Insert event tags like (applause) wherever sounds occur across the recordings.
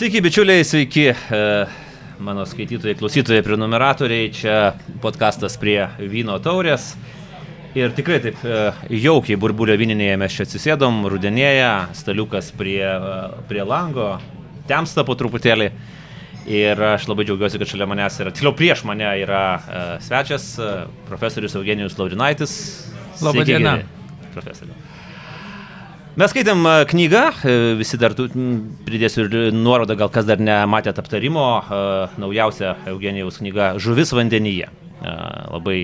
Sveiki, bičiuliai, sveiki, e, mano skaitytojai, klausytojai, prenumeratoriai. Čia podkastas prie vyno taurės. Ir tikrai taip e, jaukiai burbulio vyninėje mes čia atsisėdom, rudenėje, staliukas prie, e, prie lango, temsta po truputėlį. Ir aš labai džiaugiuosi, kad šalia manęs yra, tiksliau prieš mane yra uh, svečias, uh, profesorius Eugenijus Laurinaitis. Labą dieną. Profesoriu. Mes skaitėm knygą, visi dar tu, pridėsiu ir nuorodą, gal kas dar nematėt aptarimo, naujausia Eugenijaus knyga Žuvis vandenyje. Labai,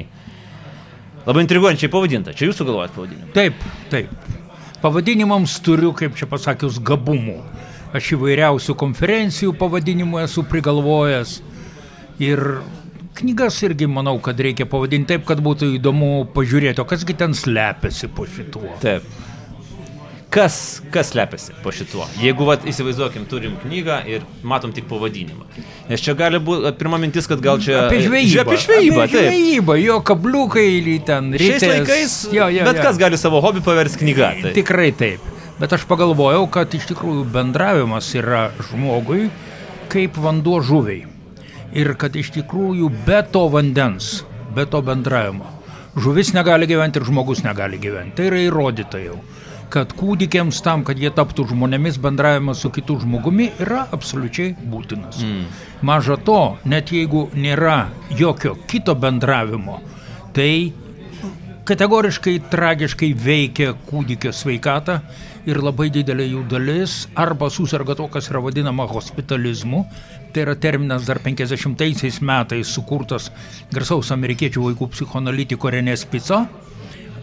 labai intriguojančiai pavadinta. Čia jūs sugalvojat pavadinimą? Taip, taip. Pavadinimams turiu, kaip čia pasakius, gabumų. Aš įvairiausių konferencijų pavadinimų esu prigalvojęs. Ir knygas irgi manau, kad reikia pavadinti taip, kad būtų įdomu pažiūrėti, o kasgi ten slepiasi po šituo. Taip. Kas, kas slepiasi po šituo? Jeigu vat, įsivaizduokim, turim knygą ir matom tik pavadinimą. Nes čia gali būti pirma mintis, kad gal čia... Apie žvejybą. Apie žvejybą, apie žvejybą jo kabliukai ten rytais. Šiais laikais, jo, jo, bet jo. kas gali savo hobį paversti knygą. Tai. Tikrai taip. Bet aš pagalvojau, kad iš tikrųjų bendravimas yra žmogui kaip vanduo žuviai. Ir kad iš tikrųjų be to vandens, be to bendravimo, žuvis negali gyventi ir žmogus negali gyventi. Tai yra įrodyta jau kad kūdikiams tam, kad jie taptų žmonėmis, bendravimas su kitu žmogumi yra absoliučiai būtinas. Mm. Maža to, net jeigu nėra jokio kito bendravimo, tai kategoriškai tragiškai veikia kūdikio sveikatą ir labai didelė jų dalis arba susirga to, kas yra vadinama hospitalizmu. Tai yra terminas dar 50 metais sukurtas garsaus amerikiečių vaikų psichoanalitiko Renė Spico, e,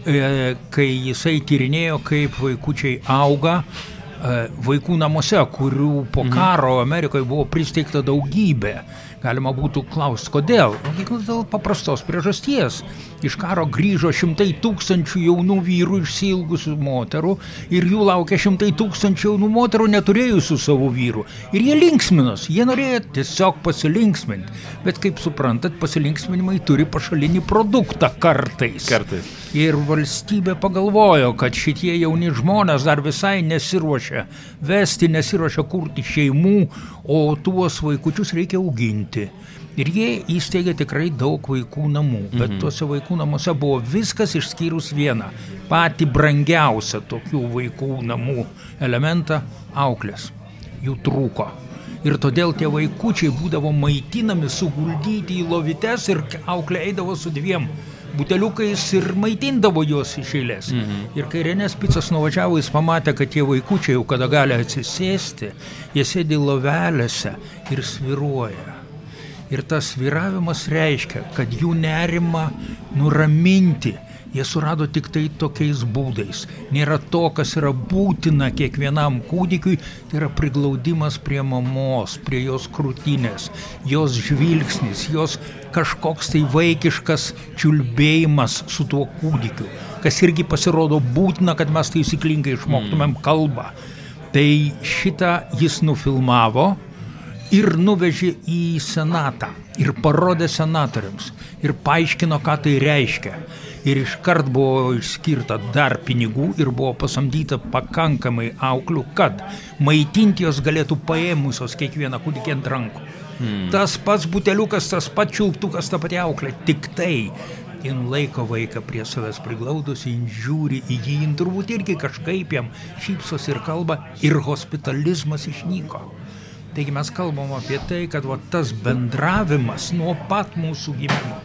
kai jisai tyrinėjo, kaip vaikučiai auga e, vaikų namuose, kurių po mhm. karo Amerikoje buvo pristeigta daugybė. Galima būtų klausti, kodėl? Dėl paprastos priežasties iš karo grįžo šimtai tūkstančių jaunų vyrų išsilgusių moterų ir jų laukia šimtai tūkstančių jaunų moterų neturėjusių savo vyrų. Ir jie linksminos, jie norėjo tiesiog pasilinksminti. Bet kaip suprantat, pasilinksminimai turi pašalinį produktą kartais. Kartais. Ir valstybė pagalvojo, kad šitie jauni žmonės dar visai nesiruošia vesti, nesiruošia kurti šeimų, o tuos vaikučius reikia auginti. Ir jie įsteigė tikrai daug vaikų namų, bet mhm. tuose vaikų namuose buvo viskas išskyrus vieną, patį brangiausią tokių vaikų namų elementą - auklės. Jų trūko. Ir todėl tie vaikučiai būdavo maitinami, suguldyti į lovites ir auklė eidavo su dviem buteliukais ir maitindavo juos iš eilės. Mhm. Ir kai Renės Picas nuvažiavo, jis pamatė, kad tie vaikučiai jau kada gali atsisėsti, jie sėdi lovelėse ir sviruoja. Ir tas viravimas reiškia, kad jų nerima nuraminti jie surado tik tai tokiais būdais. Nėra to, kas yra būtina kiekvienam kūdikiui, tai yra priglaudimas prie mamos, prie jos krūtinės, jos žvilgsnis, jos kažkoks tai vaikiškas čiulbėjimas su tuo kūdikiu, kas irgi pasirodo būtina, kad mes taisyklingai išmoktumėm kalbą. Tai šitą jis nufilmavo ir nuvežė į senatą ir parodė senatoriams ir paaiškino, ką tai reiškia. Ir iškart buvo išskirta dar pinigų ir buvo pasamdyta pakankamai auklių, kad maitinti jos galėtų paėmusios kiekvieną kūdikį ant rankų. Hmm. Tas pats buteliukas, tas pats čiulptukas, ta pati auklė, tik tai jin laiko vaiką prie savęs priglaudus, jin žiūri į jį, jin turbūt irgi kažkaip jam šypsos ir kalba ir hospitalizmas išnyko. Taigi mes kalbam apie tai, kad va, tas bendravimas nuo pat mūsų gimimo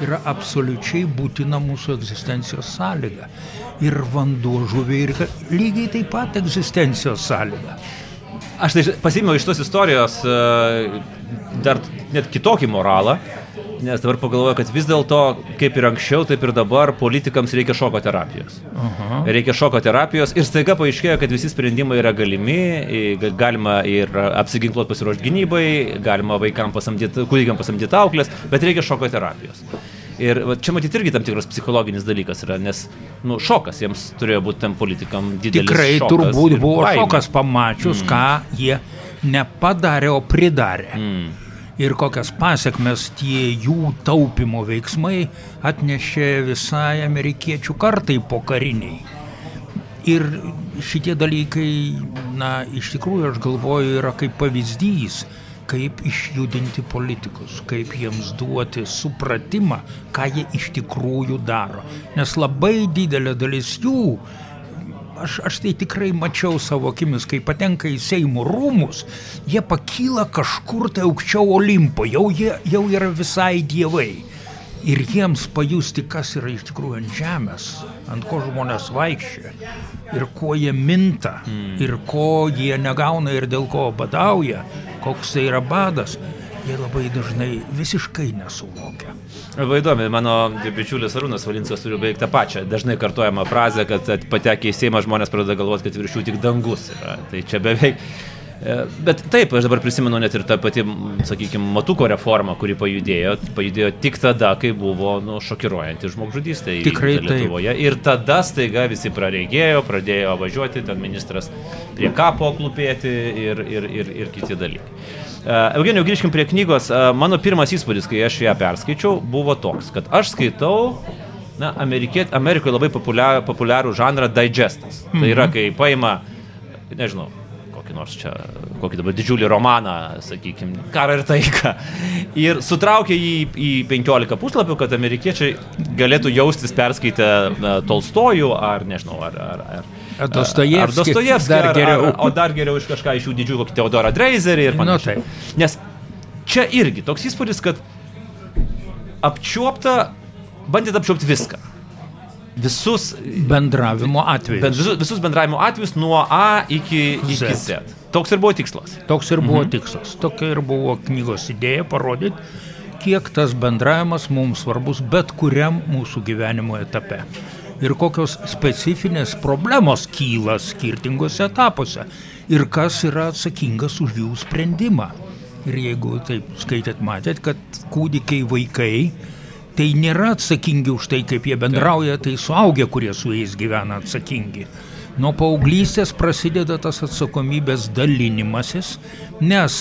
yra absoliučiai būtina mūsų egzistencijos sąlyga. Ir vanduo žuviai ir lygiai taip pat egzistencijos sąlyga. Aš tai pasimėjau iš tos istorijos e, dar net kitokį moralą, Nes dabar pagalvoju, kad vis dėlto, kaip ir anksčiau, taip ir dabar politikams reikia šoko terapijos. Aha. Reikia šoko terapijos ir staiga paaiškėjo, kad visi sprendimai yra galimi, galima ir apsiginkluoti pasiruošti gynybai, galima vaikams pasamdyti, kūdikiam pasamdyti auklės, bet reikia šoko terapijos. Ir čia matyti irgi tam tikras psichologinis dalykas yra, nes nu, šokas jiems turėjo būti tam politikam didelis. Tikrai turbūt buvo baimė. šokas pamačius, mm. ką jie nepadarė, o pridarė. Mm ir kokias pasiekmes tie jų taupimo veiksmai atnešė visai amerikiečių kartai po kariniai. Ir šitie dalykai, na, iš tikrųjų, aš galvoju, yra kaip pavyzdys, kaip išjudinti politikus, kaip jiems duoti supratimą, ką jie iš tikrųjų daro. Nes labai didelė dalis jų, aš, aš tai tikrai mačiau savo akimis, kai patenka į Seimo rūmus, jie pakyla kažkur tai aukščiau Olimpo, jau, jie, jau yra visai dievai ir jiems pajusti, kas yra iš tikrųjų ant žemės, ant ko žmonės vaikščia ir kuo jie minta mm. ir ko jie negauna ir dėl ko badauja, koks tai yra badas, jie labai dažnai visiškai nesuvokia. Labai įdomi, mano bičiulis Arūnas Valinskas turi beveik tą pačią, dažnai kartuojamą frazę, kad patekę į Seimą žmonės pradeda galvoti, kad virš jų tik dangus yra. Tai čia beveik E, bet taip, aš dabar prisimenu net ir tą patį, sakykime, matuko reformą, kuri pajudėjo, pajudėjo tik tada, kai buvo nu, šokiruojanti žmogžudystė Tikrai Lietuvoje. Taip. Ir tada staiga visi prareigėjo, pradėjo važiuoti, ten ministras prie kapo klupėti ir, ir, ir, ir kiti dalykai. Uh, Eugenijau, grįžkim prie knygos. Uh, mano pirmas įspūdis, kai aš ją perskaičiau, buvo toks, kad aš skaitau na, Amerikoje labai populiarų, populiarų žanrą digestas. -hmm. Tai yra, mhm. kai paima, nežinau, kokį nors čia, kokį dabar didžiulį romaną, sakykime, karą ir taiką. Ir sutraukė jį į 15 puslapių, kad amerikiečiai galėtų jaustis perskaitę Tolstojų ar, nežinau, ar... ar, ar Ar Dostojevskį. Dar geriau. Ar, o dar geriau iš kažką iš jų didžiųjų, kokį Teodorą Dreizerį ir nu, panašiai. Nu, tai. Nes čia irgi toks įspūdis, kad apčiuopta, bandėt apčiuopti viską visus bendravimo atvejus. Ben, visus, visus bendravimo atvejus nuo A iki, iki Z. Z. Toks ir buvo tikslas. Toks ir buvo mhm. tikslas. Tokia ir buvo knygos idėja parodyti, kiek tas bendravimas mums svarbus bet kuriam mūsų gyvenimo etape. Ir kokios specifinės problemos kyla skirtingose etapuose. Ir kas yra atsakingas už jų sprendimą. Ir jeigu taip skaitėt, matėt, kad kūdikiai vaikai tai nėra atsakingi už tai, kaip jie bendrauja, tai suaugę, kurie su jais gyvena atsakingi. Nuo paauglystės prasideda tas atsakomybės dalinimasis, nes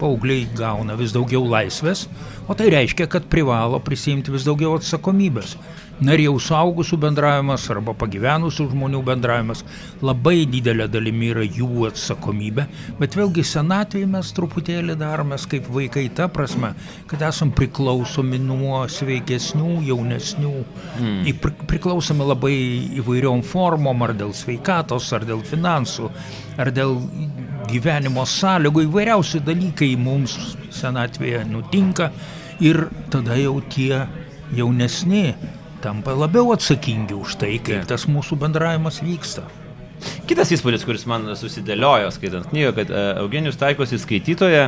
paaugliai gauna vis daugiau laisvės, o tai reiškia, kad privalo prisimti vis daugiau atsakomybės. Na ir jau suaugusių bendravimas arba pagyvenusių žmonių bendravimas. Labai didelė dalimi yra jų atsakomybė, bet vėlgi senatvėje mes truputėlį daromės kaip vaikai ta prasme, kad esam priklausomi nuo sveikesnių, jaunesnių, mm. priklausomi labai įvairiom formom, ar dėl sveikatos, ar dėl finansų, ar dėl gyvenimo sąlygų, įvairiausi dalykai mums senatvėje nutinka ir tada jau tie jaunesni tampa labiau atsakingi už tai, kaip tas mūsų bendravimas vyksta. Kitas įspūdis, kuris man susidėliojo skaitant knygą, kad e, Eugenijus taikosi skaitytoje,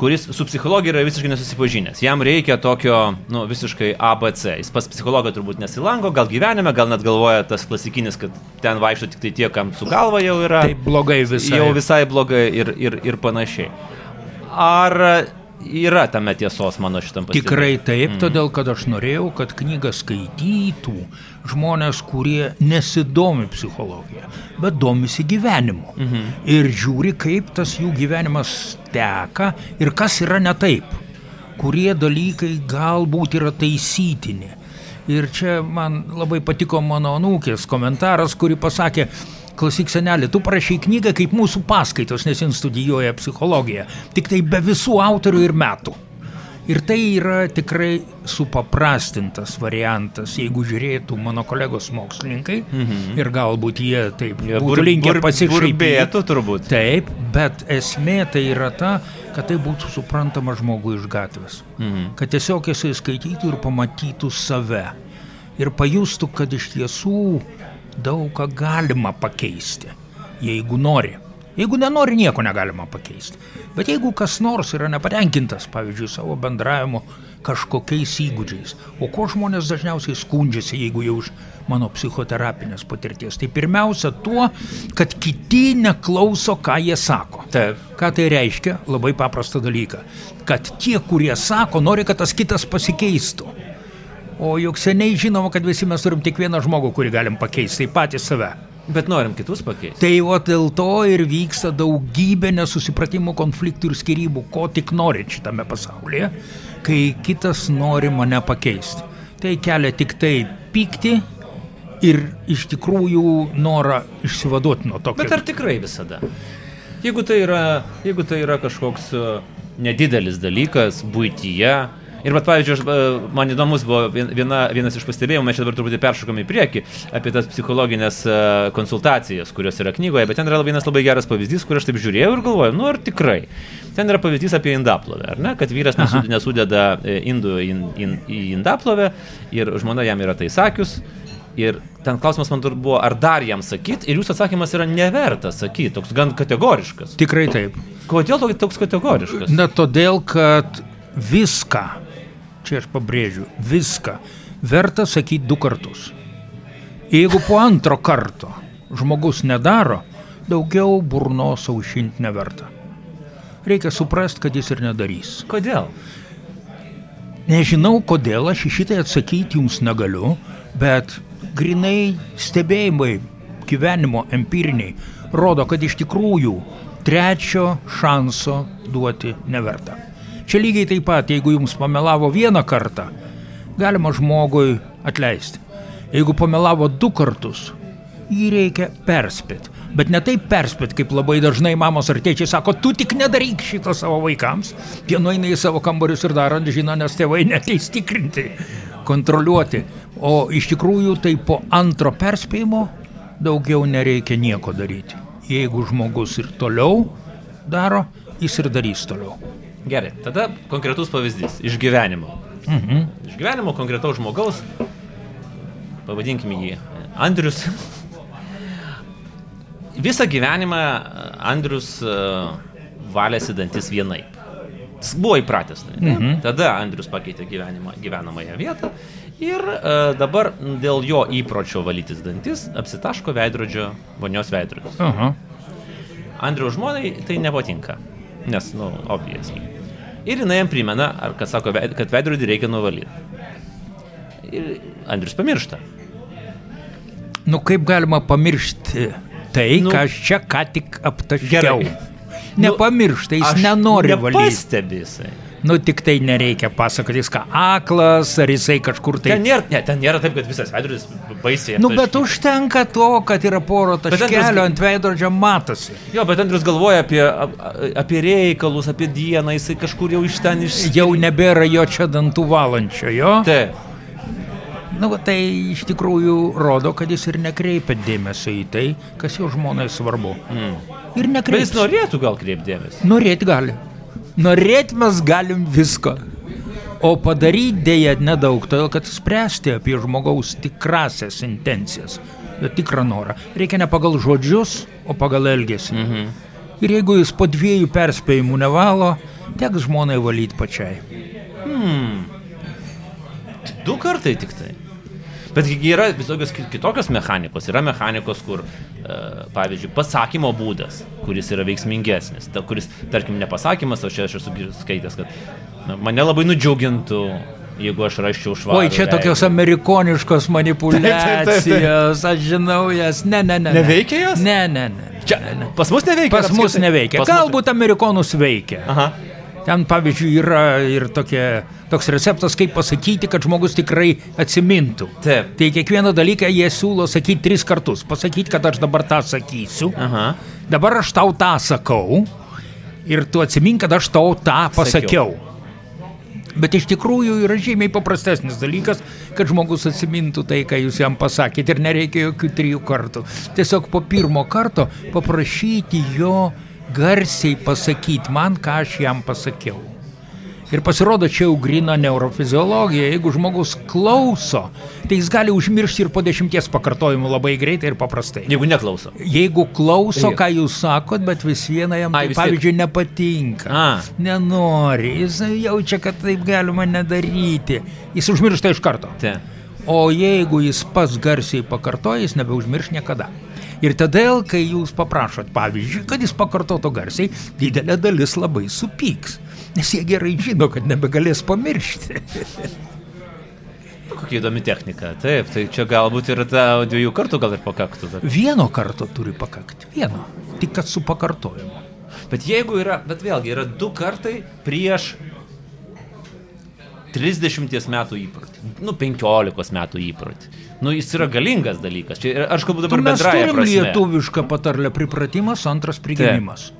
kuris su psichologija yra visiškai nesusipažinęs. Jam reikia tokio, nu, visiškai ABC. Jis pas psichologą turbūt nesilanko, gal gyvenime, gal net galvoja tas klasikinis, kad ten vaikšto tik tai tie, kam su galva jau yra. Tai blogai visai. Jau visai blogai ir, ir, ir panašiai. Ar yra tame tiesos mano šitam pasiūlymui. Tikrai taip, mm. todėl kad aš norėjau, kad knygą skaitytų žmonės, kurie nesidomi psichologija, bet domisi gyvenimu. Mm -hmm. Ir žiūri, kaip tas jų gyvenimas teka ir kas yra ne taip. Kurie dalykai galbūt yra taisytini. Ir čia man labai patiko mano anūkės komentaras, kuri pasakė, klausyk senelį, tu parašai knygą kaip mūsų paskaitos, nes jis studijuoja psichologiją, tik tai be visų autorių ir metų. Ir tai yra tikrai supaprastintas variantas, jeigu žiūrėtų mano kolegos mokslininkai mhm. ir galbūt jie taip jie būtų linkę pasišaipėti. turbūt. Taip, bet esmė tai yra ta, kad tai būtų suprantama žmogui iš gatvės. Mhm. Kad tiesiog jisai skaitytų ir pamatytų save. Ir pajustų, kad iš tiesų daug ką galima pakeisti, jeigu nori. Jeigu nenori, nieko negalima pakeisti. Bet jeigu kas nors yra nepatenkintas, pavyzdžiui, savo bendravimu kažkokiais įgūdžiais, o ko žmonės dažniausiai skundžiasi, jeigu jau iš mano psichoterapinės patirties, tai pirmiausia tuo, kad kiti neklauso, ką jie sako. Taip. Ką tai reiškia? Labai paprastą dalyką. Kad tie, kurie sako, nori, kad tas kitas pasikeistų. O juk seniai žinoma, kad visi mes turim tik vieną žmogų, kurį galim pakeisti, tai patys save. Bet norim kitus pakeisti. Tai o dėl to ir vyksta daugybė nesusipratimų, konfliktų ir skirybų, ko tik norit šitame pasaulyje, kai kitas nori mane pakeisti. Tai kelia tik tai pykti ir iš tikrųjų norą išsivaduoti nuo to. Bet ar tikrai visada? Jeigu tai yra, jeigu tai yra kažkoks e, nedidelis dalykas būtyje, Ir, bet, pavyzdžiui, aš, e, man įdomus buvo viena, vienas iš pastebėjimų, mes čia dabar truputį peršokame į priekį, apie tas psichologinės e, konsultacijas, kurios yra knygoje, bet ten yra vienas labai geras pavyzdys, kur aš taip žiūrėjau ir galvoju, nu ar tikrai. Ten yra pavyzdys apie indaplovę, ar ne, kad vyras Aha. nesudeda indų in, in, į indaplovę ir žmona jam yra tai sakius, Ir ten klausimas man buvo, ar dar jam sakyti, ir jūsų atsakymas yra neverta sakyti, toks gan kategoriškas. Tikrai taip. Kodėl toks kategoriškas? Na, todėl, kad viską, čia aš pabrėžiu, viską verta sakyti du kartus. Jeigu po antro karto žmogus nedaro, daugiau burnos aušinti neverta. Reikia suprasti, kad jis ir nedarys. Kodėl? Nežinau, kodėl aš į šitai atsakyti jums negaliu, bet grinai stebėjimai gyvenimo empiriniai rodo, kad iš tikrųjų trečio šanso duoti neverta. Čia lygiai taip pat, jeigu jums pamelavo vieną kartą, galima žmogui atleisti. Jeigu pamelavo du kartus, jį reikia perspėti. Bet ne taip perspėti, kaip labai dažnai mamos ar tėčiai sako, tu tik nedaryk šito savo vaikams. Jie nueina į savo kambarius ir daro, žino, nes tėvai neteis tikrinti, kontroliuoti. O iš tikrųjų tai po antro perspėjimo daugiau nereikia nieko daryti. Jeigu žmogus ir toliau daro, jis ir darys toliau. Gerai, tada konkretus pavyzdys iš gyvenimo. Mhm. Iš gyvenimo konkretaus žmogaus, pavadinkime jį Andrius. (laughs) Visą gyvenimą Andrius uh, valėsi dantis vienaip. Jis buvo įpratęs. Mhm. Tada Andrius pakeitė gyvenimą, gyvenamąją vietą Ir e, dabar dėl jo įpročio valytis dantis apsitaško veidrodžio, vonios veidrodis. Andriaus žmonai tai nepatinka, nes, nu, obviously. Ir jinai jam primena, ar kad sako, kad veidrodį reikia nuvalyti. Ir Andrius pamiršta. Nu, kaip galima pamiršti tai, nu, ką aš čia ką tik aptaškiau? Nepamiršta, jis nu, nenori valyti. Nepastebi jisai. Nu, tik tai nereikia pasakoti, jis ką aklas, ar jisai kažkur tai... Ten nėra, ne, ten nėra taip, kad visas veidrodis baisiai. Nu, bet užtenka to, kad yra poro taškelio Andrius... ant veidrodžio matosi. Jo, bet Andrius galvoja apie, apie reikalus, apie dieną, jisai kažkur jau iš ten iš... Jau nebėra jo čia dantų valančio, jo? Taip. Nu, tai iš tikrųjų rodo, kad jis ir nekreipia dėmesio į tai, kas jo žmonai svarbu. Mm. Ir nekreipia. Bet jis norėtų gal kreipti dėmesį. Norėti gali. Norėt mes galim visko. O padaryti dėja nedaug, todėl kad spręsti apie žmogaus tikrasias intencijas, tikrą norą, reikia ne pagal žodžius, o pagal elgesį. Mhm. Ir jeigu jis po dviejų perspėjimų nevalo, teks žmonai valyti pačiai. Hmm. Du kartai tik tai. Bet yra visokios kitokios mechanikos. Yra mechanikos, kur, e, pavyzdžiui, pasakymo būdas, kuris yra veiksmingesnis. Ta, kuris, tarkim, nepasakymas, o čia aš esu skaitęs, kad mane labai nudžiugintų jeigu aš raščiau švarą. Oi, čia tokios amerikoniškos (laughs) manipulacijos, aš žinau jas. Ne, ne, ne. Neveikia jos? Ne, ne, ne. Čia, ne, ne. Pas mus neveikia. Pas mus neveikia. Pas Galbūt amerikonus veikia. Aha. Ten, pavyzdžiui, yra ir tokie, toks receptas, kaip pasakyti, kad žmogus tikrai atsimintų. Taip. Tai kiekvieną dalyką jie siūlo sakyti tris kartus. Pasakyti, kad aš dabar tą sakysiu. Aha. Dabar aš tau tą sakau. Ir tu atsimink, kad aš tau tą pasakiau. Sakiau. Bet iš tikrųjų yra žymiai paprastesnis dalykas, kad žmogus atsimintų tai, ką jūs jam pasakėte ir nereikia jokių trijų kartų. Tiesiog po pirmo karto paprašyti jo garsiai pasakyti man, ką aš jam pasakiau. Ir pasirodo, čia jau grina neurofiziologija. Jeigu žmogus klauso, tai jis gali užmiršti ir po dešimties pakartojimų labai greitai ir paprastai. Jeigu neklauso. Jeigu klauso, ką jūs sakot, bet vis viena jam, tai, pavyzdžiui, nepatinka. A. Nenori, jis jaučia, kad taip galima nedaryti. Jis užmiršta iš karto. Te. O jeigu jis pats garsiai pakartoja, jis nebeužmirš niekada. Ir todėl, kai jūs paprašot, pavyzdžiui, kad jis pakartotų garsiai, didelė dalis labai supyks, nes jie gerai žino, kad nebegalės pamiršti. Kokia įdomi technika. Taip, tai čia galbūt ir ta dviejų kartų gal ir pakaktų. Bet... Vieno karto turi pakakti. Vieno. Tik kad su pakartojimu. Bet jeigu yra, bet vėlgi yra du kartai prieš 30 metų įprotį, nu 15 metų įprotį. Nu jis yra galingas dalykas. Čia, aš kalbu dabar bendrai. Mes turim lietuvišką patarlę pripratimas, antras prigimimas. Taip.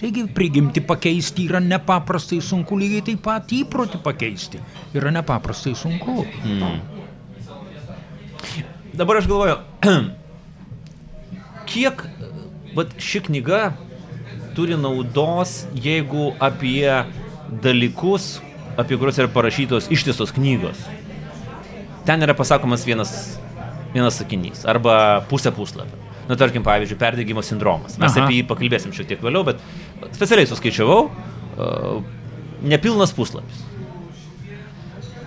Taigi prigimti pakeisti yra nepaprastai sunku, lygiai taip pat įprotį pakeisti yra nepaprastai sunku. Hmm. Dabar aš galvoju, (clears throat) kiek vat, ši knyga turi naudos, jeigu apie dalykus, apie kuriuos yra parašytos ištisos knygos. Ten yra pasakomas vienas, vienas sakinys arba pusė puslapio. Na, tarkim, pavyzdžiui, perdėgymo sindromas. Mes Aha. apie jį pakalbėsim šiek tiek vėliau, bet specialiai suskaičiavau, uh, nepilnas puslapis.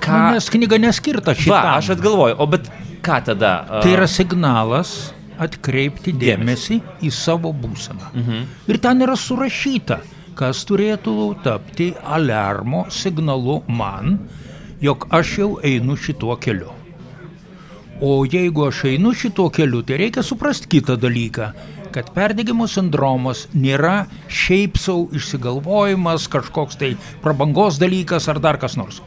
Ką... Nu, nes knyga neskirta šitam. Va, aš atgalvoju, o bet ką tada? Uh... Tai yra signalas atkreipti dėmesį į savo būseną. Mhm. Ir ten yra surašyta, kas turėtų tapti alarmo signalu man, jog aš jau einu šituo keliu. O jeigu aš einu šituo keliu, tai reikia suprasti kitą dalyką, kad perdegimo sindromas nėra šiaip savo išsigalvojimas, kažkoks tai prabangos dalykas ar dar kas nors.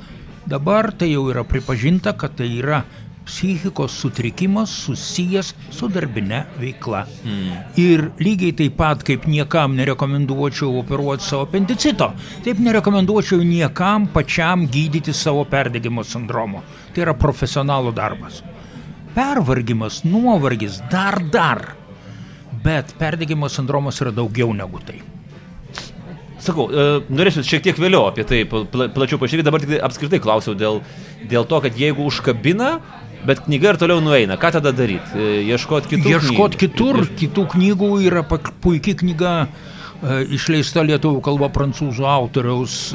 Dabar tai jau yra pripažinta, kad tai yra psichikos sutrikimas susijęs su darbinė veikla. Mm. Ir lygiai taip pat, kaip niekam nerekomenduočiau operuoti savo apendicito, taip nerekomenduočiau niekam pačiam gydyti savo perdegimo sindromo. Tai yra profesionalų darbas pervargimas, nuovargis, dar dar. Bet perdegimo sindromas yra daugiau negu tai. Sakau, e, norėsiu šiek tiek vėliau apie tai plačiau pažiūrėti, dabar tik apskritai klausiau dėl, dėl to, kad jeigu užkabina, bet knyga ir toliau nueina, ką tada daryti? E, Ieškoti kitų Ieškot knygų. kitur, kitų knygų yra puikiai knyga, e, išleista lietuvių kalba prancūzų autoriaus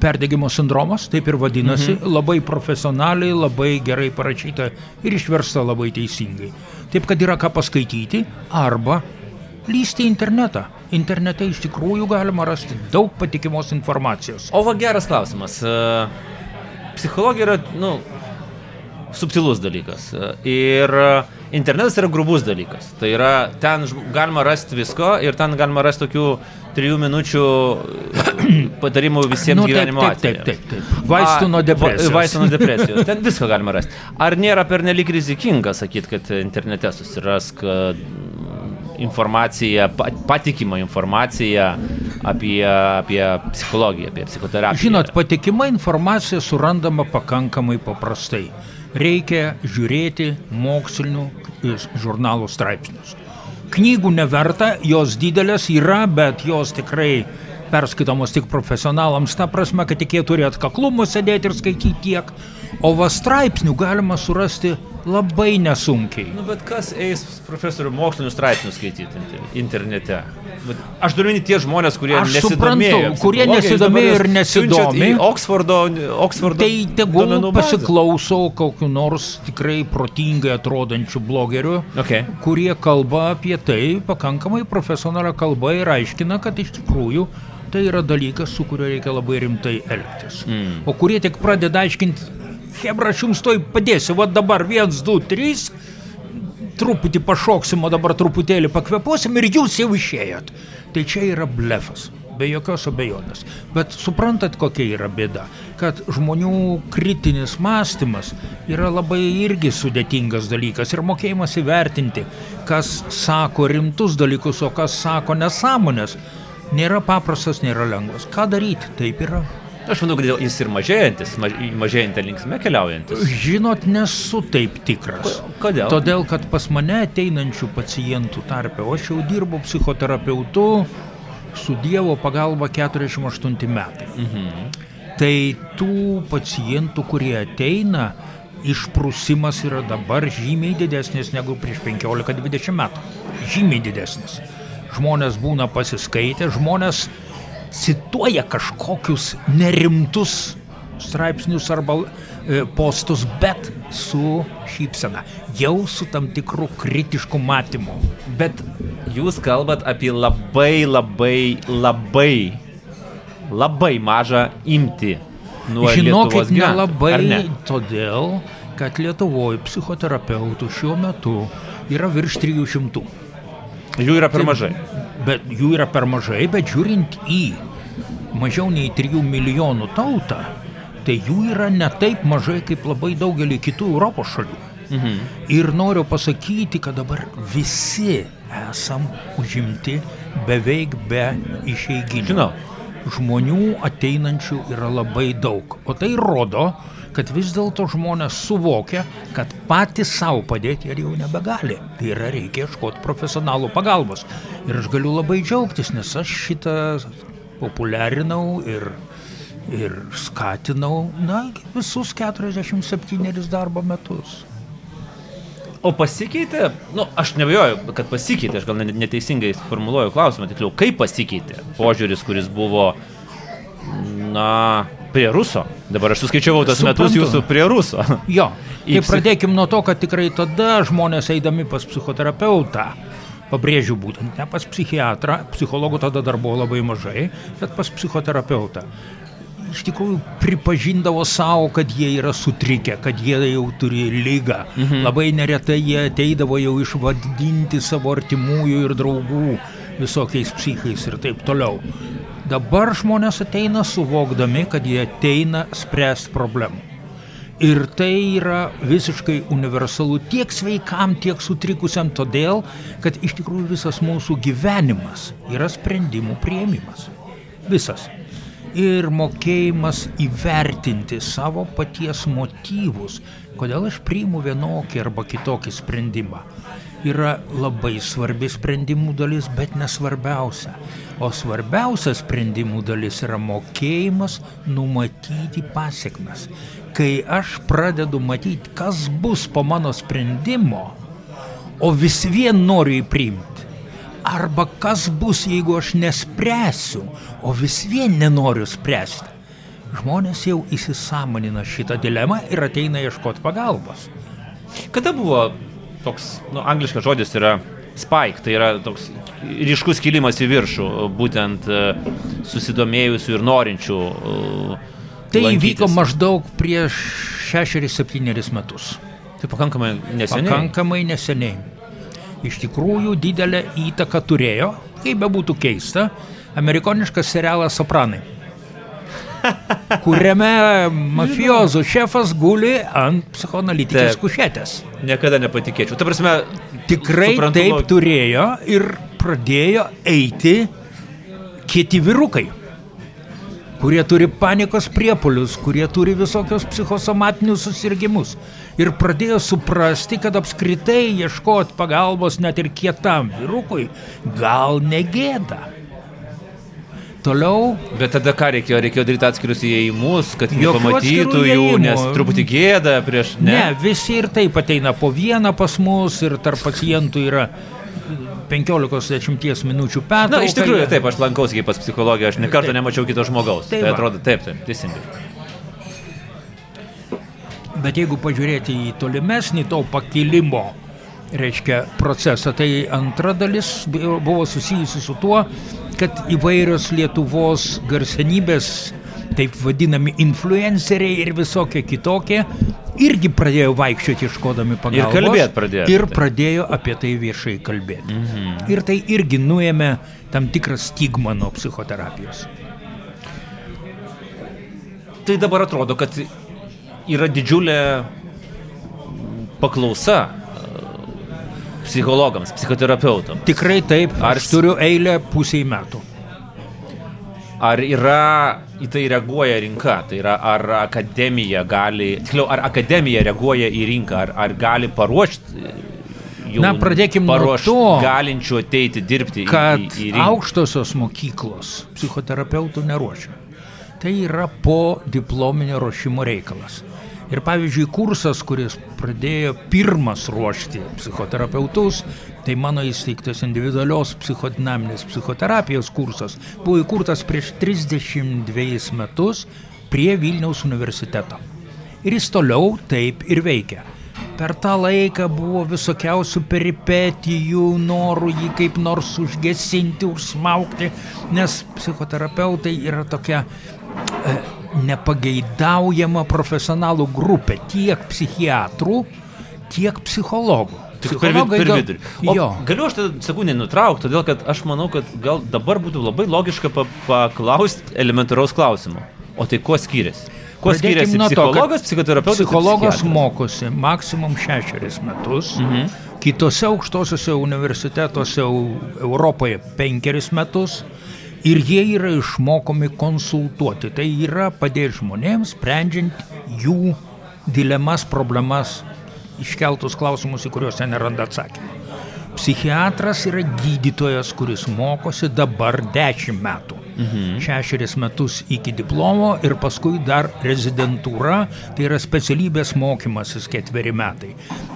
perdegimo sindromas, taip ir vadinasi, mhm. labai profesionaliai, labai gerai parašyta ir išversta labai teisingai. Taip, kad yra ką paskaityti arba lysti į internetą. Internete iš tikrųjų galima rasti daug patikimos informacijos. O va geras klausimas. E, psichologija yra, nu, subtilus dalykas. E, ir internetas yra grubus dalykas. Tai yra, ten galima rasti visko ir ten galima rasti tokių trijų minučių patarimų visiems nu, gyvenimo atvejams. Taip, taip, taip. Vaistų nuo depresijos. Vaistų nuo (laughs) depresijos. Ten viską galima rasti. Ar nėra pernelik rizikinga sakyti, kad internete susirask informaciją, patikimą informaciją apie, apie psichologiją, apie psichoterapiją? Žinot, patikima informacija surandama pakankamai paprastai. Reikia žiūrėti mokslinių žurnalų straipsnius knygų neverta, jos didelės yra, bet jos tikrai perskaitomos tik profesionalams, ta prasme, kad tik jie turi atkaklumo sėdėti ir skaityti tiek, o va straipsnių galima surasti labai nesunkiai. Nu, bet kas eis profesorių mokslinių straipsnių skaityti internete? Bet aš turiu minėti tie žmonės, kurie aš nesidomėjo. Suprantu, kurie nesidomėjo ir nesidomi. Oksfordo, Oksfordo tai tegul pasiklauso kokiu nors tikrai protingai atrodančių blogerių, okay. kurie kalba apie tai pakankamai profesionalią kalbą ir aiškina, kad iš tikrųjų tai yra dalykas, su kuriuo reikia labai rimtai elgtis. Mm. O kurie tik pradeda aiškinti, Hebra, aš jums toj padėsiu, va dabar viens, du, trys, truputį pašoksim, o dabar truputėlį pakvepuosim ir jūs jau išėjot. Tai čia yra blefas, be jokios abejonės. Bet suprantat, kokia yra bėda, kad žmonių kritinis mąstymas yra labai irgi sudėtingas dalykas ir mokėjimas įvertinti, kas sako rimtus dalykus, o kas sako nesąmonės nėra paprastas, nėra lengvas. Ką daryti? Taip yra. Aš manau, kad jis ir mažėjantis, maž, mažėjantį linksmę keliaujantis. Žinot, nesu taip tikras. Kodėl? Todėl, kad pas mane ateinančių pacientų tarpe, o aš jau dirbu psichoterapeutu su Dievo pagalba 48 metai. Mhm. Tai tų pacientų, kurie ateina, išprusimas yra dabar žymiai didesnis negu prieš 15-20 metų. Žymiai didesnis žmonės būna pasiskaitę, žmonės cituoja kažkokius nerimtus straipsnius arba e, postus, bet su šypsena, jau su tam tikru kritišku matymu. Bet jūs kalbat apie labai, labai, labai, labai mažą imti nuo Žinokit, nelabai, ne? todėl, kad Lietuvoje psichoterapeutų šiuo metu yra virš 300. Jų yra per mažai. Bet jų yra per mažai, bet žiūrint į mažiau nei 3 milijonų tautą, tai jų yra ne taip mažai kaip labai daugelį kitų Europos šalių. Mhm. Ir noriu pasakyti, kad dabar visi esam užimti beveik be išeiginių. Žinau. Žmonių ateinančių yra labai daug. O tai rodo, kad vis dėlto žmonės suvokia, kad patys savo padėti jie jau nebegali. Tai yra reikia ieškoti profesionalų pagalbos. Ir aš galiu labai džiaugtis, nes aš šitą populiarinau ir, ir skatinau na, visus 47 darbo metus. O pasikeitė, nu, aš nebejoju, kad pasikeitė, aš gal neteisingai formuluoju klausimą, tiksliau, kaip pasikeitė požiūris, kuris buvo, na, prie ruso. Dabar aš suskaičiavau tas Suprantu. metus jūsų prie ruso. (laughs) Jo, tai pradėkim nuo to, kad tikrai tada žmonės eidami pas psichoterapeutą, pabrėžiu būtent, ne pas psichiatrą, psichologų tada dar buvo labai mažai, bet pas psichoterapeutą iš tikrųjų pripažindavo savo, kad jie yra sutrikę, kad jie jau turi lygą. Mhm. Labai neretai jie ateidavo jau išvadinti savo artimųjų ir draugų visokiais psichais ir taip toliau. Dabar žmonės ateina suvokdami, kad jie ateina spręsti problemų. Ir tai yra visiškai universalu tiek sveikam, tiek sutrikusiam, todėl, kad iš tikrųjų visas mūsų gyvenimas yra sprendimų prieimimas. Visas ir mokėjimas įvertinti savo paties motyvus, kodėl aš priimu vienokį arba kitokį sprendimą. Yra labai svarbi sprendimų dalis, bet nesvarbiausia. O svarbiausia sprendimų dalis yra mokėjimas numatyti pasiekmes. Kai aš pradedu matyti, kas bus po mano sprendimo, o vis vien noriu jį priimti Arba kas bus, jeigu aš nespręsiu, o vis vien nenoriu spręsti. Žmonės jau įsisamonina šitą dilemą ir ateina ieškoti pagalbos. Kada buvo toks, nu, angliškas žodis yra spike, tai yra toks ryškus kilimas į viršų, būtent e, susidomėjusių ir norinčių. E, tai lankytis. įvyko maždaug prieš 6-7 metus. Tai pakankamai neseniai. Pakankamai neseniai iš tikrųjų didelę įtaką turėjo, kaip bebūtų keista, amerikoniškas serialas Sopranai. Kuriame mafijozų šefas guli ant psichoanalitikės kušetės. Niekada nepatikėčiau. Ta prasme, tikrai taip log... turėjo ir pradėjo eiti kiti vyrukai kurie turi panikos priepolius, kurie turi visokios psichosomatinius susirgymus. Ir pradėjo suprasti, kad apskritai ieškoti pagalbos net ir kietam vyrukui gal negėda. Toliau. Bet tada ką reikėjo? Reikėjo daryti atskirius įėjimus, kad jie pamatytų jų, nes truputį gėda prieš... Ne? ne, visi ir taip ateina po vieną pas mus ir tarp pacientų yra 15-10 minučių pertrauką. Na, iš tikrųjų, taip, aš lankausi kaip pas psichologiją, aš nekartą nemačiau kito žmogaus. Taip, tai atrodo, taip, taip, teisingai. Bet jeigu pažiūrėti į tolimesnį to pakilimo, reiškia, procesą, tai antra dalis buvo susijusi su tuo, kad įvairios Lietuvos garsenybės taip vadinami influenceriai ir visokie kitokie, irgi pradėjo vaikščioti iškodami pagalbos. Ir kalbėti pradėjo. Ir pradėjo apie tai viešai kalbėti. Mhm. Ir tai irgi nuėmė tam tikrą stigmą nuo psichoterapijos. Tai dabar atrodo, kad yra didžiulė paklausa psichologams, psichoterapeutams. Tikrai taip, ar aš turiu eilę pusiai metų. Ar yra į tai reaguoja rinka? Tai yra, ar akademija gali, tiksliau, ar akademija reaguoja į rinką, ar, ar gali paruošti jau Na, pradėkime nuo to, galinčių ateiti dirbti kad į, į, į rinką. aukštosios mokyklos psichoterapeutų neruošia. Tai yra po diplominio ruošimo reikalas. Ir pavyzdžiui, kursas, kuris pradėjo pirmas ruošti psichoterapeutus, tai mano įsteigtas individualios psichodinaminės psichoterapijos kursas, buvo įkurtas prieš 32 metus prie Vilniaus universiteto. Ir jis toliau taip ir veikia. Per tą laiką buvo visokiausių peripetijų, norų jį kaip nors užgesinti, užsmaukti, nes psichoterapeutai yra tokia e, nepageidaujama profesionalų grupė tiek psichiatrų, tiek psichologų. Tik per, vid, per vidurį. Jo. Galiu aš tada sekundį nutraukti, todėl kad aš manau, kad gal dabar būtų labai logiška pa paklausti elementaraus klausimo. O tai kuo skiriasi? Kuo Pradėkim skiriasi nuo to, psichologas, psichoterapeutas? Psichologas mokosi maksimum šešeris metus, mhm. kitose aukštosiuose universitetuose Eu- Europoje penkeris metus ir jie yra išmokomi konsultuoti. Tai yra padėti žmonėms, sprendžiant jų dilemas, problemas, iškeltus klausimus, į kuriuos jie neranda atsakymą. Psichiatras yra gydytojas, kuris mokosi dabar 10 metų. Mhm. Šešeris metus iki diplomo ir paskui dar rezidentūra, tai yra specialybės mokymasis ketveri metai.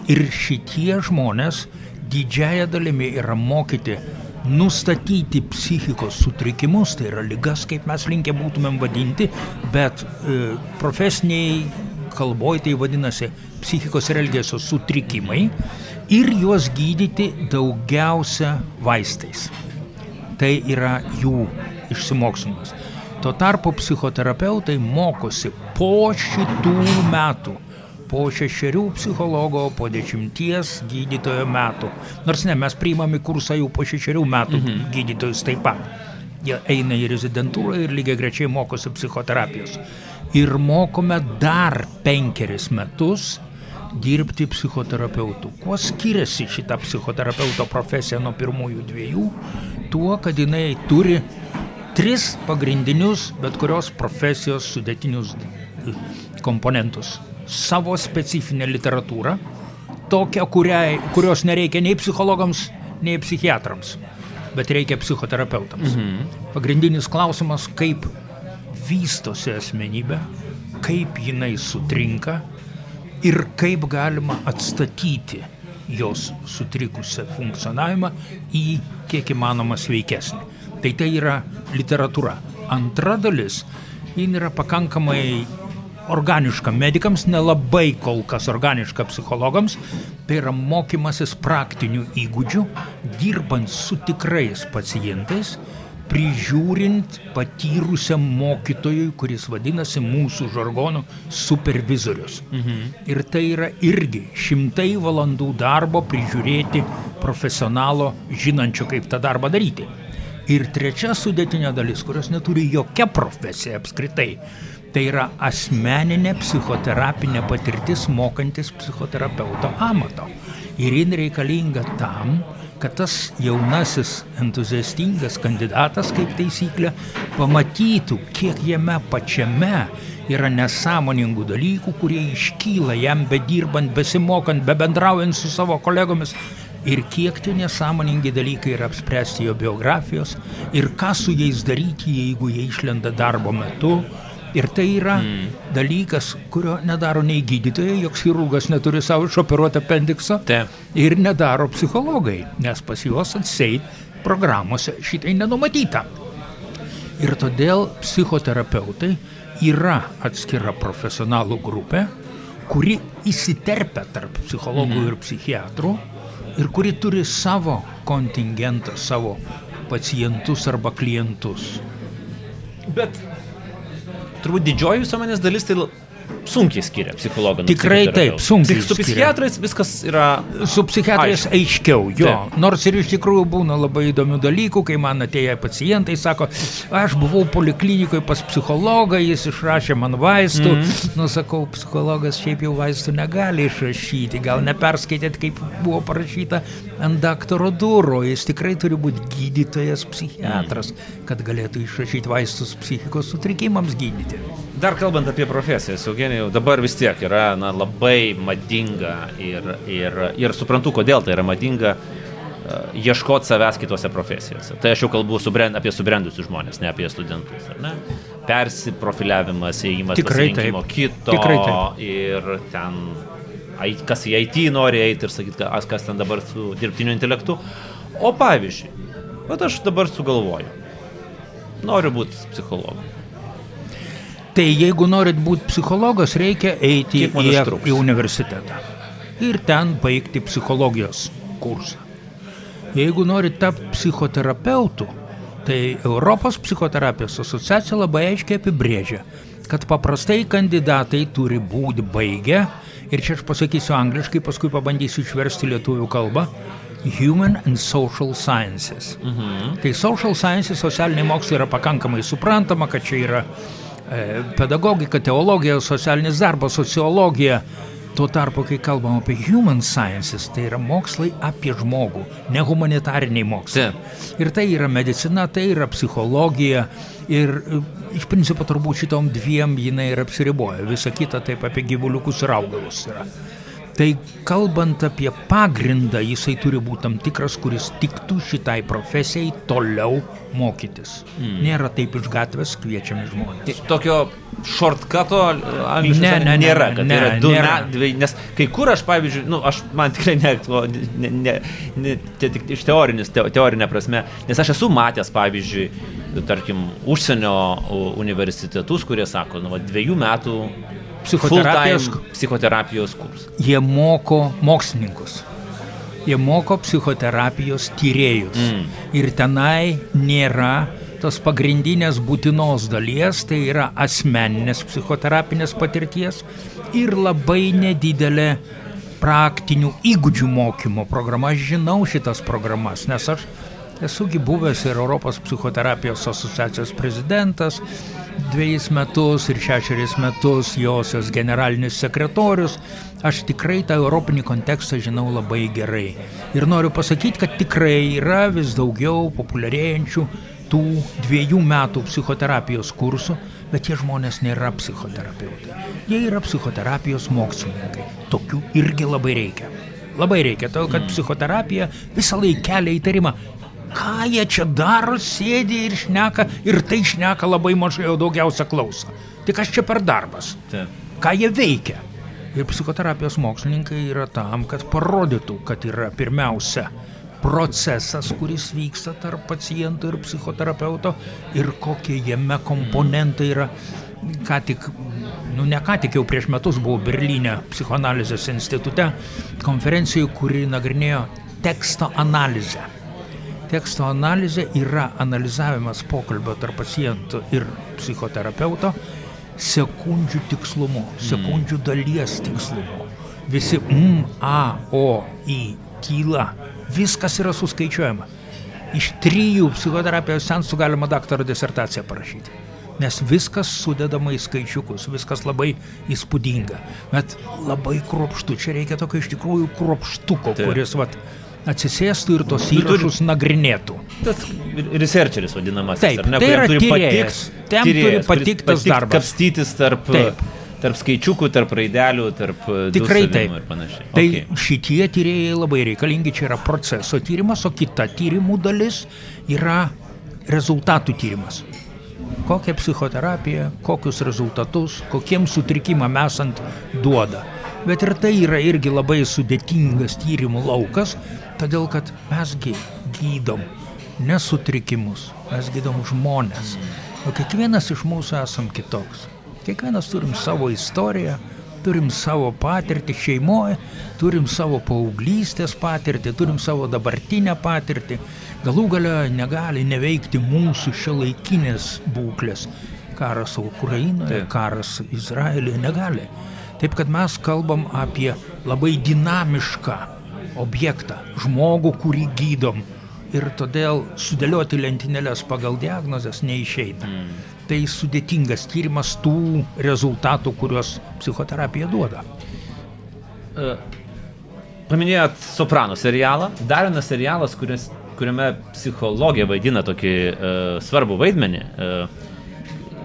Ir šitie žmonės didžiaja dalimi yra mokyti nustatyti psichikos sutrikimus, tai yra lygas, kaip mes linkę būtumėm vadinti, bet e, profesiniai kalboje tai vadinasi psichikos ir elgesio sutrikimai ir juos gydyti daugiausia vaistais. Tai yra jų išsimokslimas. Tuo tarpu psichoterapeutai mokosi po šitų metų, po šešerių psichologo, po dešimties gydytojo metų. Nors ne, mes priimame kursą jau po šešerių metų mhm. gydytojus taip pat. Jie eina į rezidentūrą ir lygiai grečiai mokosi psichoterapijos. Ir mokome dar penkeris metus dirbti psichoterapeutų. Kuo skiriasi šita psichoterapeuto profesija nuo pirmųjų dviejų? Tuo, kad jinai turi tris pagrindinius bet kurios profesijos sudėtinius komponentus. Savo specifinę literatūrą, tokią, kuriai, kurios nereikia nei psichologams, nei psichiatrams, bet reikia psichoterapeutams. Mhm. Pagrindinis klausimas, kaip vystosi asmenybė, kaip jinai sutrinka ir kaip galima atstatyti jos sutrikusią funkcionavimą į kiek įmanoma sveikesnį. Tai tai yra literatūra. Antra dalis, jin yra pakankamai organiška medikams, nelabai kol kas organiška psichologams, tai yra mokymasis praktinių įgūdžių, dirbant su tikrais pacientais, prižiūrint patyrusiam mokytojui, kuris vadinasi mūsų žargonų supervizorius. Mhm. Ir tai yra irgi šimtai valandų darbo prižiūrėti profesionalo, žinančio, kaip tą darbą daryti. Ir trečia sudėtinė dalis, kurios neturi jokia profesija apskritai, tai yra asmeninė psichoterapinė patirtis mokantis psichoterapeuto amato. Ir jin reikalinga tam, kad tas jaunasis entuziastingas kandidatas, kaip taisyklė, pamatytų, kiek jame pačiame yra nesąmoningų dalykų, kurie iškyla jam bedirbant, besimokant, bebendraujant su savo kolegomis. Ir kiek tie nesąmoningi dalykai yra apspręsti jo biografijos ir ką su jais daryti, jeigu jie išlenda darbo metu. Ir tai yra mm. dalykas, kurio nedaro nei gydytojai, joks chirurgas neturi savo išoperuotą apendikso. Ir nedaro psichologai, nes pas juos atseit programuose šitai nenumatyta. Ir todėl psichoterapeutai yra atskira profesionalų grupė, kuri įsiterpia tarp psichologų Mhm. ir psichiatrų ir kuri turi savo kontingentą, savo pacientus arba klientus. Bet turbūt didžioji visuomenės dalis tai sunkiai skiria psichologą. Tikrai taip, sunkiai Su psichiatrais viskas yra... Su psichiatrais aiškiau, jo. Taip. Nors ir iš tikrųjų būna labai įdomių dalykų, kai man atėję pacientai sako, aš buvau poliklinikoje pas psichologą, jis išrašė man vaistų. Mm. Nusakau, psichologas šiaip jau vaistų negali išrašyti. Gal neperskaitėt, kaip buvo parašyta ant daktaro durų. Jis tikrai turi būti gydytojas, psichiatras, kad galėtų išrašyti vaistus psichikos sutrikimams gydyti. Dar kalbant apie profesijas, Eugenijau, dabar vis tiek yra na, labai madinga ir, ir, ir suprantu, kodėl tai yra madinga uh, ieškoti savęs kitose profesijose. Tai aš jau kalbu subrend, apie subrendusius žmonės, ne apie studentus. ne? Persiprofiliavimas, įėjimas Tikrai taip. kito Tikrai taip. ir ten, kas į IT nori eiti ir sakyti, kas, ten dabar su dirbtiniu intelektu. O pavyzdžiui, vat aš dabar sugalvoju, noriu būti psichologu. Tai jeigu norit būti psichologas, reikia eiti į, į universitetą ir ten baigti psichologijos kursą. Jeigu norit tapti psichoterapeutu, tai Europos psichoterapijos asociacija labai aiškiai apibrėžia, kad paprastai kandidatai turi būti baigę, ir čia aš pasakysiu angliškai, paskui pabandysiu išversti lietuvių kalbą, Human and Social Sciences. Mhm. Tai social sciences, socialiniai mokslai yra pakankamai suprantama, kad čia yra e, pedagogika, teologija, socialinis darbas, sociologija. Tuo tarpu, kai kalbam apie human sciences, tai yra mokslai apie žmogų, ne humanitariniai mokslai. Taip. Ir tai yra medicina, tai yra psichologija. Ir e, iš principo turbūt šitom dviem jinai ir apsiriboja. Visa kita taip apie gyvuliukus ir augalus yra. Tai kalbant apie pagrindą, jisai turi būti tam tikras, kuris tiktų šitai profesijai toliau mokytis. Mm. Nėra taip iš gatvės kviečiami žmonės. Tokio shortcuto angliškai Ne, ne, nėra, ne, kad ne, tai yra du nėra. dviej, nes kai kur aš, pavyzdžiui, nu, aš man tikrai ne, ne, ne, ne te, tik iš teorinis, te, teorinė prasme, nes aš esu matęs, pavyzdžiui, tarkim, užsienio universitetus, kurie sako, nu, va, dviejų metų Psichoterapijos psichoterapijos kursą. Jie moko mokslininkus. Jie moko psichoterapijos tyrėjus. Mm. Ir tenai nėra tos pagrindinės būtinos dalies, tai yra asmeninės psichoterapinės patirties ir labai nedidelė praktinių įgūdžių mokymo programa. Aš žinau šitas programas, nes aš esugi buvęs ir Europos psichoterapijos asociacijos prezidentas dviejus metus ir šešerius metus josios generalinis sekretorius. Aš tikrai tą europinį kontekstą žinau labai gerai. Ir noriu pasakyti, kad tikrai yra vis daugiau populiarėjančių tų dviejų metų psichoterapijos kursų, bet tie žmonės nėra psichoterapeutai. Jie yra psichoterapijos mokslininkai. Tokių irgi labai reikia. Labai reikia, todėl kad psichoterapija visą laiką kelia įtarimą. Ką jie čia daro, sėdi ir šneka, ir tai šneka labai mažai, o daugiausia klauso. Tik kas čia per darbas? Taip. Ką jie veikia? Ir psichoterapijos mokslininkai yra tam, kad parodytų, kad yra pirmiausia procesas, kuris vyksta tarp paciento ir psichoterapeuto ir kokie jame komponentai yra. Ką tik, nu ne ką tik jau prieš metus buvau Berlyne psichoanalizės institute konferencijoje, kuri nagrinėjo teksto analizę. Teksto analizė yra analizavimas pokalbio tarp paciento ir psichoterapeuto sekundžių tikslumu, sekundžių dalies tikslumu. Visi M, A, O, I, tyla, viskas yra suskaičiuojama. Iš trijų psichoterapijos sensų galima daktaro disertaciją parašyti. Nes viskas sudedama į skaičiukus, viskas labai įspūdinga. Bet labai kruopštu, čia reikia tokio iš tikrųjų kruopštuko, Taip. kuris vat, atsisėstų ir tos įrašus nagrinėtų. Tas researcheris vadinamas. Taip, tai kuriam yra tyrėjas. Tem turi tyrėjas, kuris patikt tas darbas. Kapstytis tarp, Taip. tarp skaičiukų, tarp raidelių, tarp e, Tikrai taip. ir panašiai. Tai Okay. šitie tyrėjai labai reikalingi, čia yra proceso tyrimas, o kita tyrimų dalis yra rezultatų tyrimas. Kokią psichoterapiją, kokius rezultatus, kokiem sutrikimam esant duoda. Bet ir tai yra irgi labai sudėtingas tyrimų laukas, todėl kad mesgi gydom ne sutrikimus, mes gydom žmonės. O kiekvienas iš mūsų esam kitoks. Kiekvienas turim savo istoriją, turim savo patirtį šeimoje, turim savo paauglystės patirtį, turim savo dabartinę patirtį. Galų gale negali neveikti mūsų šiuolaikinės būklės. Karas Ukrainoje, Taip. karas Izraelyje negali. Taip kad mes kalbam apie labai dinamišką objektą, žmogų, kurį gydom. Ir todėl sudėlioti lentynėlės pagal diagnozes neišeina. Mm. Tai sudėtingas tyrimas tų rezultatų, kuriuos psichoterapija duoda. Paminėjot Soprano serialą. Dar vienas serialas, kuris, kuriame psichologija vaidina tokį uh, svarbų vaidmenį. Uh,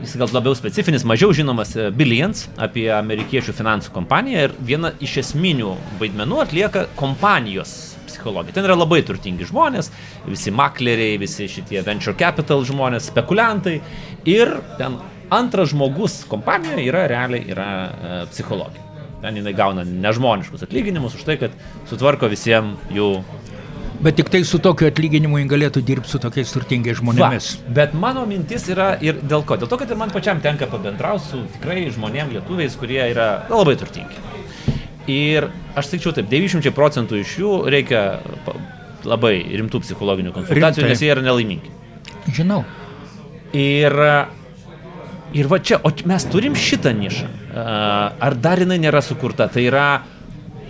jis gal labiau specifinis, mažiau žinomas uh, Billions apie amerikiečių finansų kompaniją ir vieną iš esminių vaidmenų atlieka kompanijos psichologija. Ten yra labai turtingi žmonės, visi makleriai, visi šitie venture capital žmonės, spekuliantai ir ten antras žmogus kompanijoje yra realiai yra uh, psichologija. Ten jinai gauna nežmoniškus atlyginimus už tai, kad sutvarko visiems jų Bet tik tai su tokiu atlyginimu jį galėtų dirbti su tokiais turtingais žmonėmis. Va, bet mano mintis yra ir dėl ko? Dėl to, kad ir man pačiam tenka pabendrauti su tikrai žmonėm lietuviais, kurie yra labai turtingi. Ir aš sakyčiau taip, 90 procentų iš jų reikia labai rimtų psichologinių konsultacijų, Rimtai. nes jie yra nelaimingi. Žinau. Ir, ir va čia, o mes turim šitą nišą. Ar dar jinai nėra sukurta? Tai yra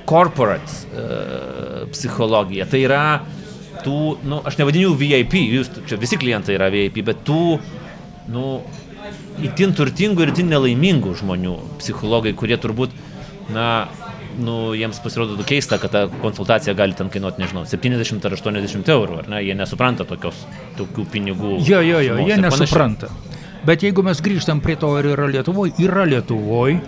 corporate psichologija. Tai yra tų, nu, aš nevadiniu VIP, jūs čia visi klientai yra VIP, bet tų, nu, itin turtingų ir itin nelaimingų žmonių psichologai, kurie turbūt, na, nu, jiems pasirodo keista, kad ta konsultacija gali ten kainuoti, nežinau, 70 ar 80 eurų, ar ne, jie nesupranta tokios, tokių pinigų. Jo, jo, jo, jie ir panašiai. nesupranta. Bet jeigu mes grįžtam prie to, ar yra Lietuvoje, yra Lietuvoje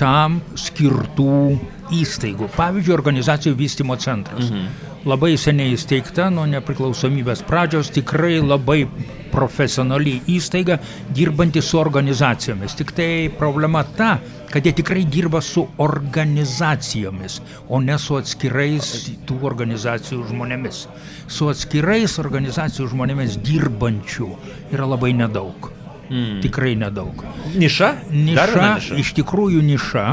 tam skirtų įstaigų. Pavyzdžiui, organizacijų vystimo centras. Mhm. Labai seniai įsteigta, nuo nepriklausomybės pradžios, tikrai labai profesionali įstaiga, dirbanti su organizacijomis. Tik tai problema ta, kad jie tikrai dirba su organizacijomis, o ne su atskirais tų organizacijų žmonėmis. Su atskirais organizacijų žmonėmis dirbančių yra labai nedaug. Mm. Tikrai nedaug. Niša? Viena Niša, iš tikrųjų niša,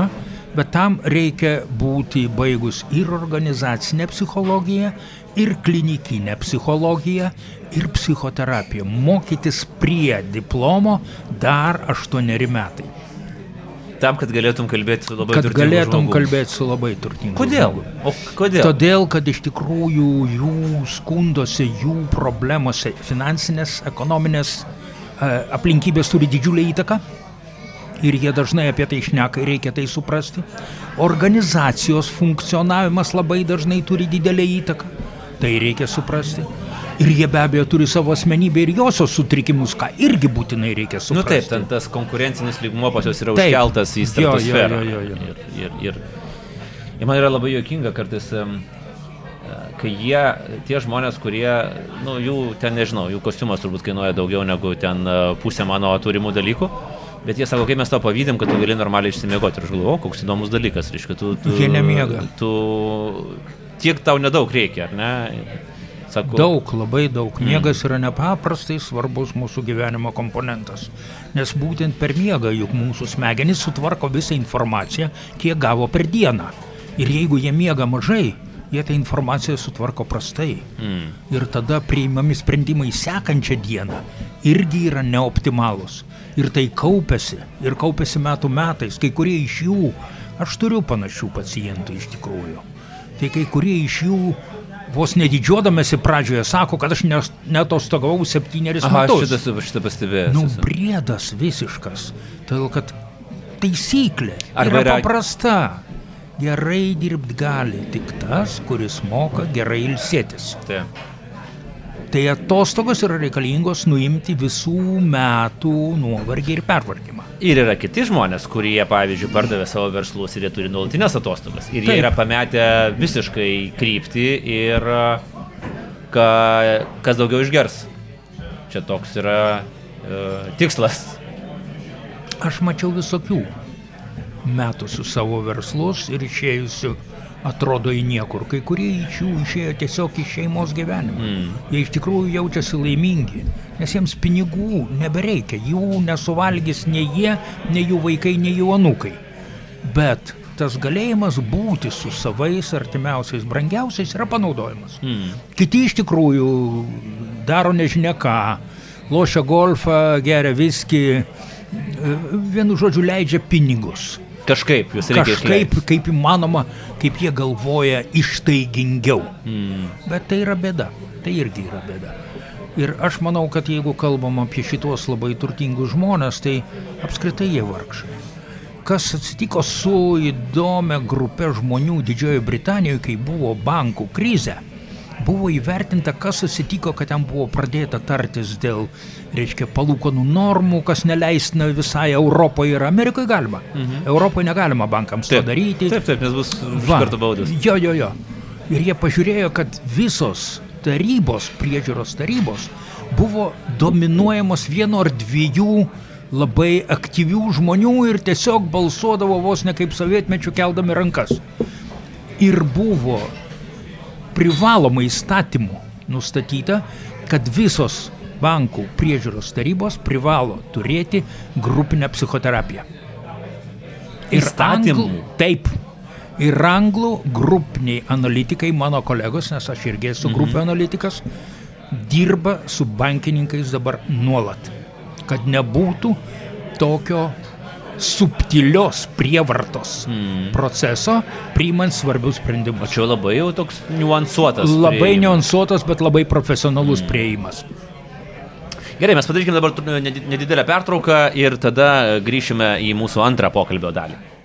bet tam reikia būti baigus ir organizacinę psichologiją, ir klinikinę psichologiją, ir psichoterapiją. Mokytis prie diplomo dar aštuoneri metai. Tam, kad galėtum kalbėti su labai Kad turtingu galėtum žmogum. kalbėti su labai turtingu. Kodėl? žmogum. O kodėl? Todėl, kad iš tikrųjų jų skundose, jų problemose finansinės, ekonominės aplinkybės turi didžiulį įtaką. Ir jie dažnai apie tai šneka ir reikia tai suprasti. Organizacijos funkcionavimas labai dažnai turi didelį įtaką. Tai reikia suprasti. Ir jie be abejo turi savo asmenybę ir josios sutrikimus, ką irgi būtinai reikia Nu suprasti. taip, ten tas konkurencinis lygmuo pas juos yra Taip. užkeltas į Jo, jo, stratosferą. jo, jo, jo. Ir, ir, ir, ir man yra labai juokinga kartais, e, kai jie, tie žmonės, kurie, nu, jų ten nežinau, jų kostiumas turbūt kainuoja daugiau negu ten e, pusė mano turimų dalykų. Bet jie sako, kaip mes to pavydim, kad tu gali normaliai išsimiegoti. Ir aš galvoju, koks įdomus dalykas, reiškia, tu... tu Jie nemiega. Tu, tiek tau nedaug reikia, ar ne? Sako, Daug, labai daug. Miegas yra nepaprastai svarbus mūsų gyvenimo komponentas. Nes būtent per miegą juk mūsų smegenys sutvarko visą informaciją, kiek gavo per dieną. Ir jeigu jie miega mažai, jie tą informaciją sutvarko prastai. Mm. Ir tada priimami sprendimai sekančią dieną irgi yra neoptimalūs. Ir tai kaupėsi. Ir kaupėsi metų metais. Kai kurie iš jų, aš turiu panašių pacientų iš tikrųjų. Tai kai kurie iš jų vos nedidžiuodamėsi pradžioje sako, kad aš ne- netostogavau septynerius Aha, aš metus. šitą, šitą pastebėjau. Nu, briedas visiškas. Todėl, kad taisyklė Arba yra- paprasta. Gerai dirbti gali tik tas, kuris moka gerai ilsėtis. Taip. Tai atostogos yra reikalingos nuimti visų metų nuovargį ir pervargimą. Ir yra kiti žmonės, kurie, pavyzdžiui, pardavė savo verslus ir jie turi nuolatinės atostogas. Ir jie Taip. yra pametę visiškai kryptį ir ka, kas daugiau išgers. Čia toks yra e, tikslas. Aš mačiau visokių metusių savo verslus ir išėjusių atrodo į niekur. Kai kurie iš jų išėjo tiesiog iš šeimos gyvenimo. Mm. Jie iš tikrųjų jaučiasi laimingi, nes jiems pinigų nebereikia. Jų nesuvalgys nei jie, nei jų vaikai, nei jų anūkai. Bet tas galėjimas būti su savais artimiausiais, brangiausiais yra panaudojimas. Mm. Kiti iš tikrųjų daro nežinia ką, lošia golfą, geria viskį, vienu žodžiu leidžia pinigus. Kažkaip jūs reikia Kažkaip, kaip įmanoma, kaip jie galvoja, ištaigingiau. Mm. Bet tai yra bėda, tai irgi yra bėda. Ir aš manau, kad jeigu kalbam apie šitos labai turtingus žmonės, tai apskritai jie vargšai. Kas atsitiko su įdomia grupė žmonių Didžiojoje Britanijoje, kai buvo bankų krizė, buvo įvertinta, kas atsitiko, kad ten buvo pradėta tartis dėl, reiškia, palūkanų normų, kas neleistina visai Europoje ir Amerikoje galima. Mhm. Europoje negalima bankams to Taip, daryti. taip, taip, nes bus karto baudas. Jo, jo, jo. Ir jie pažiūrėjo, kad visos tarybos, priežiūros tarybos, buvo dominuojamos vieno ar dviejų labai aktyvių žmonių ir tiesiog balsuodavo vos ne kaip sovietmečių keldami rankas. Ir buvo privalomai įstatymų nustatyta, kad visos bankų priežiūros tarybos privalo turėti grupinę psichoterapiją. Ir Įstatymų? anglų- Taip. Ir anglų grupiniai analitikai, mano kolegos, nes aš irgi esu grupių analitikas, dirba su bankininkais dabar nuolat, kad nebūtų tokio subtilios prievartos mm. proceso, priimant svarbius sprendimus. Čia labai jau toks niuansuotas. Labai priėjimas. niuansuotas, bet labai profesionalus mm. prieimas. Gerai, mes padarykime dabar nedidelę pertrauką ir tada grįšime į mūsų antrą pokalbio dalį.